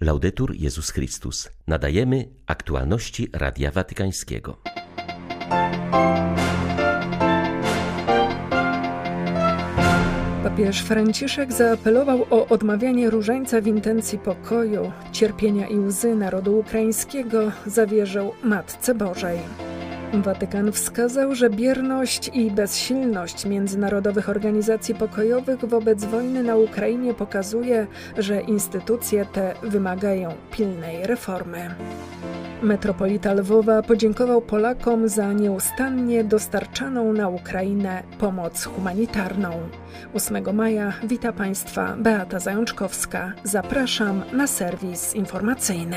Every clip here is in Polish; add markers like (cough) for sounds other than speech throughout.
Laudetur Jezus Chrystus. Nadajemy aktualności Radia Watykańskiego. Papież Franciszek zaapelował o odmawianie różańca w intencji pokoju, cierpienia i łzy narodu ukraińskiego, zawierzył Matce Bożej. Watykan wskazał, że bierność i bezsilność międzynarodowych organizacji pokojowych wobec wojny na Ukrainie pokazuje, że instytucje te wymagają pilnej reformy. Metropolita Lwowa podziękował Polakom za nieustannie dostarczaną na Ukrainę pomoc humanitarną. 8 maja wita Państwa Beata Zajączkowska. Zapraszam na serwis informacyjny.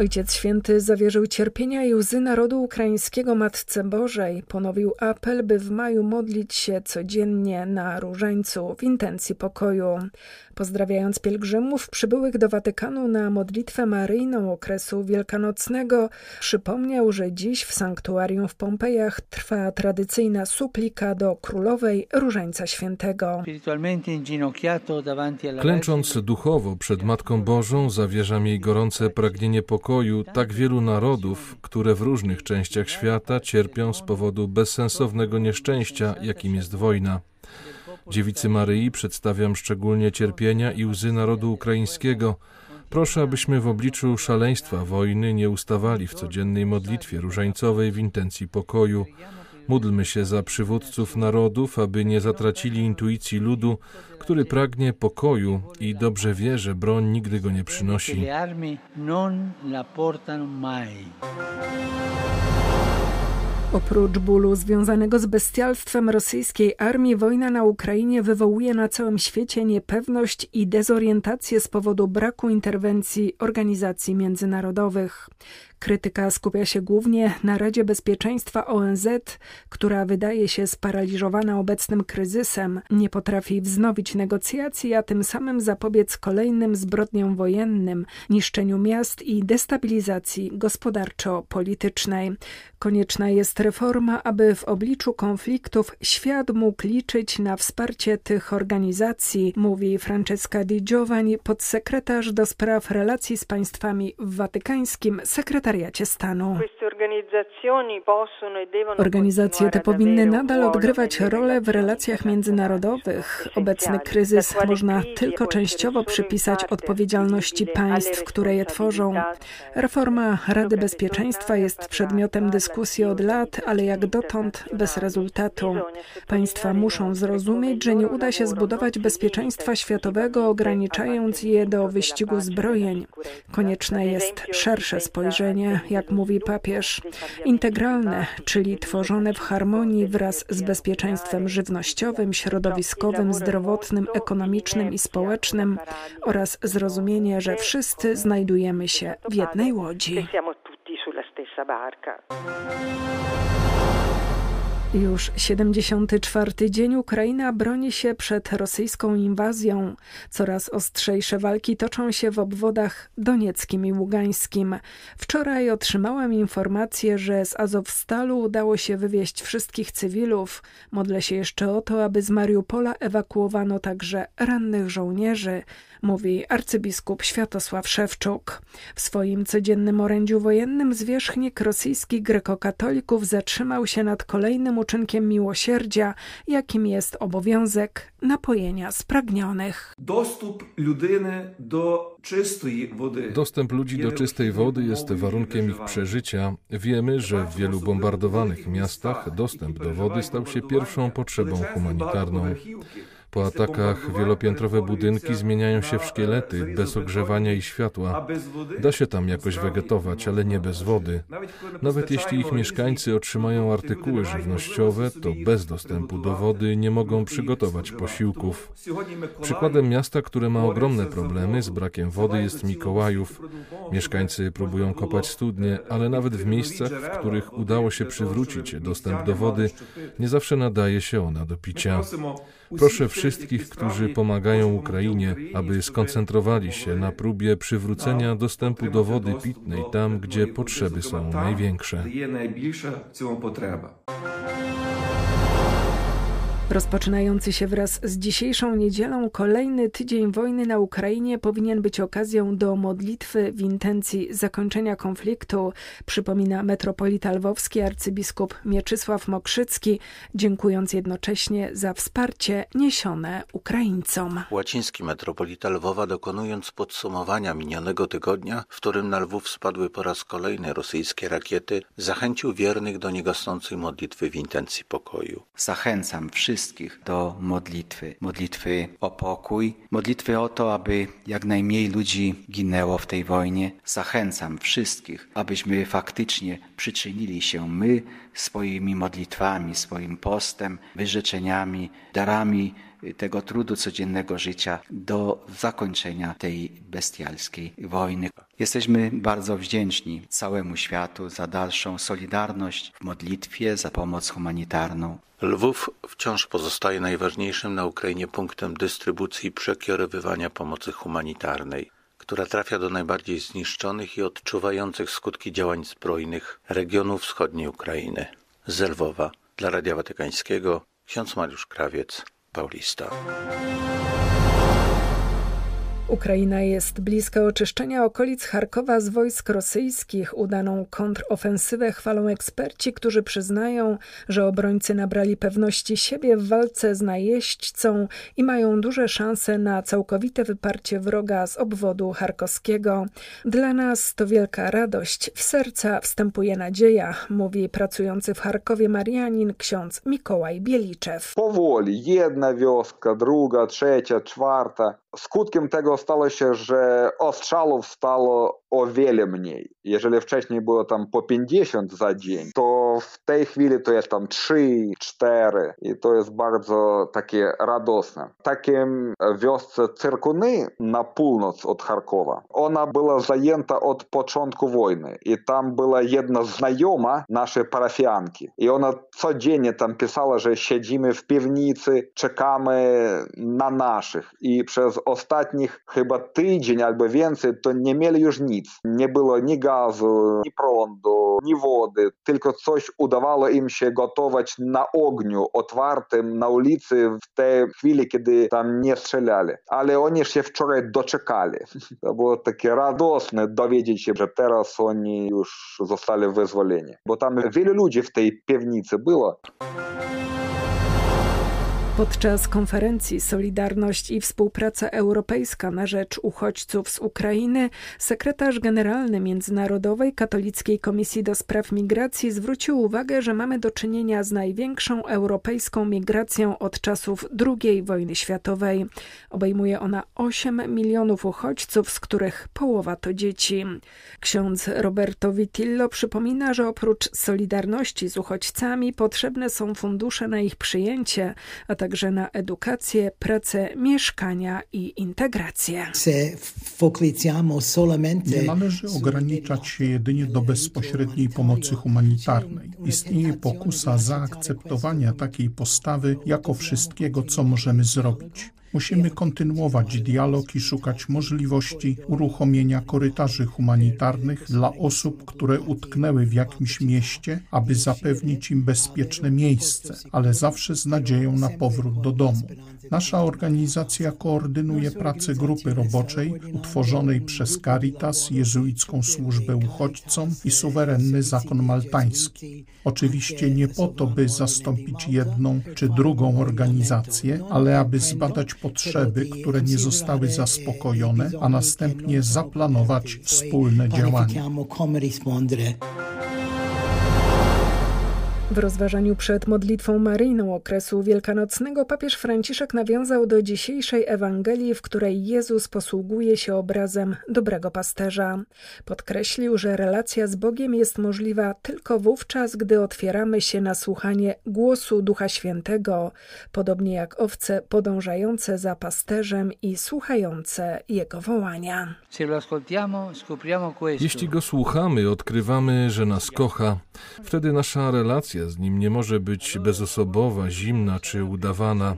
Ojciec Święty zawierzył cierpienia i łzy narodu ukraińskiego Matce Bożej. Ponowił apel, by w maju modlić się codziennie na różańcu w intencji pokoju. Pozdrawiając pielgrzymów przybyłych do Watykanu na modlitwę maryjną okresu wielkanocnego, przypomniał, że dziś w sanktuarium w Pompejach trwa tradycyjna suplika do królowej Różańca Świętego. Klęcząc duchowo przed Matką Bożą, zawierzam jej gorące pragnienie pokoju tak wielu narodów, które w różnych częściach świata cierpią z powodu bezsensownego nieszczęścia, jakim jest wojna. Dziewicy Maryi przedstawiam szczególnie cierpienia i łzy narodu ukraińskiego. Proszę, abyśmy w obliczu szaleństwa wojny nie ustawali w codziennej modlitwie różańcowej w intencji pokoju. Módlmy się za przywódców narodów, aby nie zatracili intuicji ludu, który pragnie pokoju i dobrze wie, że broń nigdy go nie przynosi. Oprócz bólu związanego z bestialstwem rosyjskiej armii, wojna na Ukrainie wywołuje na całym świecie niepewność i dezorientację z powodu braku interwencji organizacji międzynarodowych. Krytyka skupia się głównie na Radzie Bezpieczeństwa ONZ, która wydaje się sparaliżowana obecnym kryzysem, nie potrafi wznowić negocjacji, a tym samym zapobiec kolejnym zbrodniom wojennym, niszczeniu miast i destabilizacji gospodarczo-politycznej. Konieczna jest reforma, aby w obliczu konfliktów świat mógł liczyć na wsparcie tych organizacji, mówi Francesca Di Giovanni, podsekretarz do spraw relacji z państwami watykańskim sekretariacie stanu. Organizacje te powinny nadal odgrywać rolę w relacjach międzynarodowych. Obecny kryzys można tylko częściowo przypisać odpowiedzialności państw, które je tworzą. Reforma Rady Bezpieczeństwa jest przedmiotem dyskusji od lat, ale jak dotąd bez rezultatu. Państwa muszą zrozumieć, że nie uda się zbudować bezpieczeństwa światowego, ograniczając je do wyścigu zbrojeń. Konieczne jest szersze spojrzenie, jak mówi papież, integralne, czyli tworzone w harmonii wraz z bezpieczeństwem żywnościowym, środowiskowym, zdrowotnym, ekonomicznym i społecznym oraz zrozumienie, że wszyscy znajdujemy się w jednej łodzi. Już 74. dzień Ukraina broni się przed rosyjską inwazją. Coraz ostrzejsze walki toczą się w obwodach donieckim i ługańskim. Wczoraj otrzymałem informację, że z Azowstalu udało się wywieźć wszystkich cywilów. Modlę się jeszcze o to, aby z Mariupola ewakuowano także rannych żołnierzy mówi arcybiskup Światosław Szewczuk. W swoim codziennym orędziu wojennym zwierzchnik rosyjskich grekokatolików zatrzymał się nad kolejnym uczynkiem miłosierdzia, jakim jest obowiązek napojenia spragnionych. Dostęp ludyny do czystej wody. Dostęp ludzi do czystej wody jest warunkiem ich przeżycia. Wiemy, że w wielu bombardowanych miastach dostęp do wody stał się pierwszą potrzebą humanitarną. Po atakach wielopiętrowe budynki zmieniają się w szkielety bez ogrzewania i światła. Da się tam jakoś wegetować, ale nie bez wody. Nawet jeśli ich mieszkańcy otrzymają artykuły żywnościowe, to bez dostępu do wody nie mogą przygotować posiłków. Przykładem miasta, które ma ogromne problemy z brakiem wody jest Mikołajów. Mieszkańcy próbują kopać studnie, ale nawet w miejscach, w których udało się przywrócić dostęp do wody, nie zawsze nadaje się ona do picia. Proszę wszystkich, którzy pomagają Ukrainie, aby skoncentrowali się na próbie przywrócenia dostępu do wody pitnej tam, gdzie potrzeby są największe. Rozpoczynający się wraz z dzisiejszą niedzielą kolejny tydzień wojny na Ukrainie powinien być okazją do modlitwy w intencji zakończenia konfliktu, przypomina metropolita lwowski arcybiskup Mieczysław Mokrzycki, dziękując jednocześnie za wsparcie niesione Ukraińcom. Łaciński metropolita Lwowa dokonując podsumowania minionego tygodnia, w którym na Lwów spadły po raz kolejny rosyjskie rakiety, zachęcił wiernych do niegasnącej modlitwy w intencji pokoju. Zachęcam wszystkich wszystkich do modlitwy. Modlitwy o pokój, modlitwy o to, aby jak najmniej ludzi ginęło w tej wojnie. Zachęcam wszystkich, abyśmy faktycznie przyczynili się my swoimi modlitwami, swoim postem, wyrzeczeniami, darami tego trudu codziennego życia do zakończenia tej bestialskiej wojny. Jesteśmy bardzo wdzięczni całemu światu za dalszą solidarność w modlitwie, za pomoc humanitarną. Lwów wciąż pozostaje najważniejszym na Ukrainie punktem dystrybucji i przekierowywania pomocy humanitarnej, która trafia do najbardziej zniszczonych i odczuwających skutki działań zbrojnych regionów wschodniej Ukrainy. Z Lwowa dla Radia Watykańskiego ksiądz Mariusz Krawiec, Paulista. Ukraina jest bliska oczyszczenia okolic Charkowa z wojsk rosyjskich. Udaną kontrofensywę chwalą eksperci, którzy przyznają, że obrońcy nabrali pewności siebie w walce z najeźdźcą i mają duże szanse na całkowite wyparcie wroga z obwodu charkowskiego. Dla nas to wielka radość. W serca wstępuje nadzieja, mówi pracujący w Charkowie Marianin ksiądz Mikołaj Bieliczew. Powoli, jedna wioska, druga, trzecia, czwarta. Skutkiem tego stało się, że ostrzałów stało o wiele mniej. Jeżeli wcześniej było tam po 50 za dzień, to w tej chwili to jest tam 3, 4 i to jest bardzo takie radosne. Takim wiosce Cyrkuny na północ od Charkowa, ona była zajęta od początku wojny i tam była jedna znajoma naszej parafianki i ona codziennie tam pisała, że siedzimy w piwnicy, czekamy na naszych i przez ostatnich chyba tydzień albo więcej to nie mieli już nic. Nie było ni gazu, ni prądu, ni wody, tylko coś udawało im się gotować na ogniu otwartym na ulicy w tej chwili, kiedy tam nie strzelali. Ale oni się wczoraj doczekali. (laughs) To było takie radosne dowiedzieć się, że teraz oni już zostali wyzwoleni. Bo tam wiele ludzi w tej piwnicy było. Podczas konferencji Solidarność i Współpraca Europejska na rzecz uchodźców z Ukrainy sekretarz generalny Międzynarodowej Katolickiej Komisji do Spraw Migracji zwrócił uwagę, że mamy do czynienia z największą europejską migracją od czasów II wojny światowej. Obejmuje ona 8 milionów uchodźców, z których połowa to dzieci. Ksiądz Roberto Vitillo przypomina, że oprócz solidarności z uchodźcami potrzebne są fundusze na ich przyjęcie, a także na edukację, pracę, mieszkania i integrację. Nie należy ograniczać się jedynie do bezpośredniej pomocy humanitarnej. Istnieje pokusa zaakceptowania takiej postawy jako wszystkiego, co możemy zrobić. Musimy kontynuować dialog i szukać możliwości uruchomienia korytarzy humanitarnych dla osób, które utknęły w jakimś mieście, aby zapewnić im bezpieczne miejsce, ale zawsze z nadzieją na powrót do domu. Nasza organizacja koordynuje pracę grupy roboczej utworzonej przez Caritas, jezuicką służbę uchodźcom i suwerenny zakon maltański. Oczywiście nie po to, by zastąpić jedną czy drugą organizację, ale aby zbadać potrzeby, które nie zostały zaspokojone, a następnie zaplanować wspólne działania. W rozważaniu przed modlitwą maryjną okresu wielkanocnego papież Franciszek nawiązał do dzisiejszej Ewangelii, w której Jezus posługuje się obrazem dobrego pasterza. Podkreślił, że relacja z Bogiem jest możliwa tylko wówczas, gdy otwieramy się na słuchanie głosu Ducha Świętego, podobnie jak owce podążające za pasterzem i słuchające Jego wołania. Jeśli Go słuchamy, odkrywamy, że nas kocha, wtedy nasza relacja relacja z Nim nie może być bezosobowa, zimna czy udawana.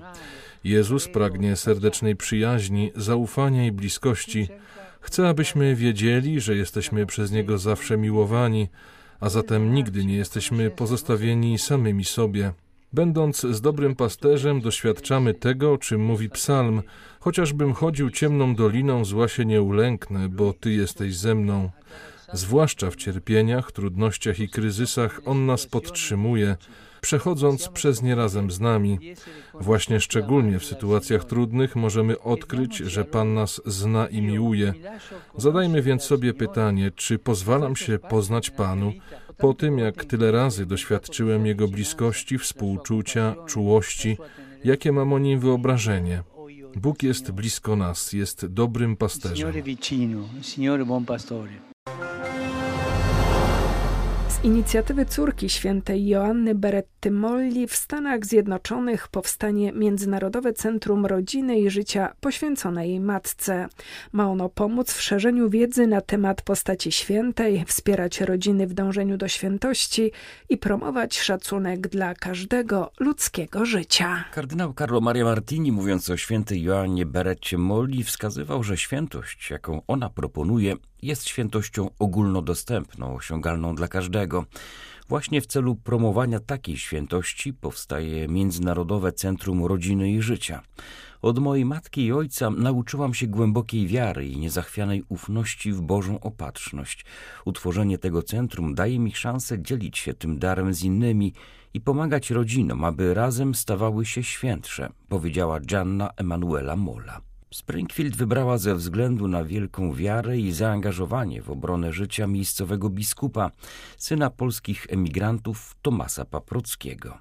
Jezus pragnie serdecznej przyjaźni, zaufania i bliskości. Chce, abyśmy wiedzieli, że jesteśmy przez Niego zawsze miłowani, a zatem nigdy nie jesteśmy pozostawieni samymi sobie. Będąc z dobrym pasterzem, doświadczamy tego, o czym mówi psalm. Chociażbym chodził ciemną doliną, zła się nie ulęknę, bo Ty jesteś ze mną. Zwłaszcza w cierpieniach, trudnościach i kryzysach On nas podtrzymuje, przechodząc przez nie razem z nami. Właśnie szczególnie w sytuacjach trudnych możemy odkryć, że Pan nas zna i miłuje. Zadajmy więc sobie pytanie, czy pozwalam się poznać Panu, po tym jak tyle razy doświadczyłem Jego bliskości, współczucia, czułości, jakie mam o Nim wyobrażenie. Bóg jest blisko nas, jest dobrym pasterzem. Inicjatywy córki świętej Joanny Beretty Molli w Stanach Zjednoczonych powstanie Międzynarodowe Centrum Rodziny i Życia poświęcone jej matce. Ma ono pomóc w szerzeniu wiedzy na temat postaci świętej, wspierać rodziny w dążeniu do świętości i promować szacunek dla każdego ludzkiego życia. Kardynał Carlo Maria Martini, mówiąc o świętej Joannie Beretcie Molli, wskazywał, że świętość, jaką ona proponuje, jest świętością ogólnodostępną, osiągalną dla każdego. Właśnie w celu promowania takiej świętości powstaje Międzynarodowe Centrum Rodziny i Życia. Od mojej matki i ojca nauczyłam się głębokiej wiary i niezachwianej ufności w Bożą opatrzność. Utworzenie tego centrum daje mi szansę dzielić się tym darem z innymi i pomagać rodzinom, aby razem stawały się świętsze, powiedziała Gianna Emanuela Mola. Springfield wybrała ze względu na wielką wiarę i zaangażowanie w obronę życia miejscowego biskupa, syna polskich emigrantów Tomasa Paprockiego.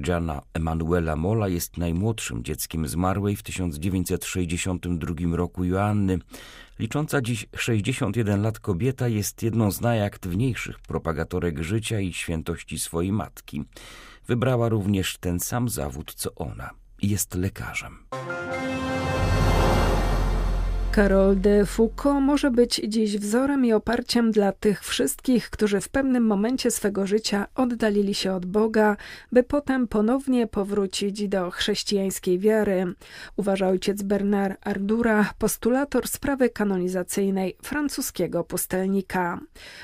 Gianna Emanuela Mola jest najmłodszym dzieckiem zmarłej w 1962 roku Joanny. Licząca dziś 61 lat kobieta jest jedną z najaktywniejszych propagatorek życia i świętości swojej matki. Wybrała również ten sam zawód co ona. Jest lekarzem. Carol de Foucault może być dziś wzorem i oparciem dla tych wszystkich, którzy w pewnym momencie swego życia oddalili się od Boga, by potem ponownie powrócić do chrześcijańskiej wiary, uważa ojciec Bernard Ardura, postulator sprawy kanonizacyjnej francuskiego pustelnika.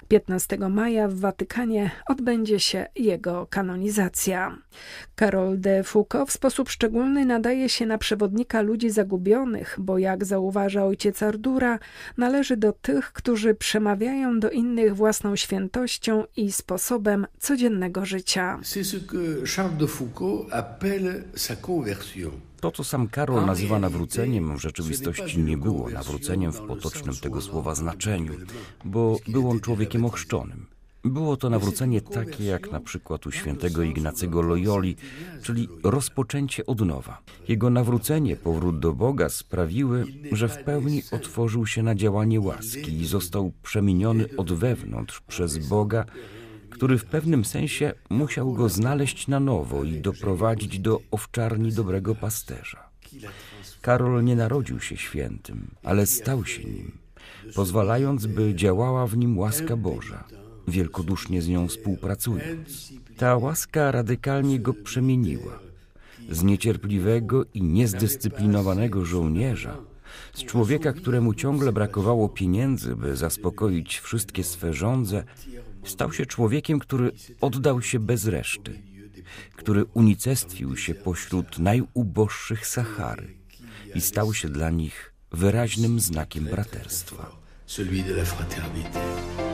15 maja w Watykanie odbędzie się jego kanonizacja. Carol de Foucault w sposób szczególny nadaje się na przewodnika ludzi zagubionych, bo jak zauważa ojciec ojciec Ardura należy do tych, którzy przemawiają do innych własną świętością i sposobem codziennego życia. To, co sam Karol nazywa nawróceniem, w rzeczywistości nie było nawróceniem w potocznym tego słowa znaczeniu, bo był on człowiekiem ochrzczonym. Było to nawrócenie takie jak na przykład u świętego Ignacego Loyoli, czyli rozpoczęcie od nowa. Jego nawrócenie, powrót do Boga sprawiły, że w pełni otworzył się na działanie łaski i został przemieniony od wewnątrz przez Boga, który w pewnym sensie musiał go znaleźć na nowo i doprowadzić do owczarni dobrego pasterza. Karol nie narodził się świętym, ale stał się nim, pozwalając, by działała w nim łaska Boża wielkodusznie z nią współpracując. Ta łaska radykalnie go przemieniła. Z niecierpliwego i niezdyscyplinowanego żołnierza, z człowieka, któremu ciągle brakowało pieniędzy, by zaspokoić wszystkie swe żądze, stał się człowiekiem, który oddał się bez reszty, który unicestwił się pośród najuboższych Sahary i stał się dla nich wyraźnym znakiem braterstwa. Celui de la fraternité.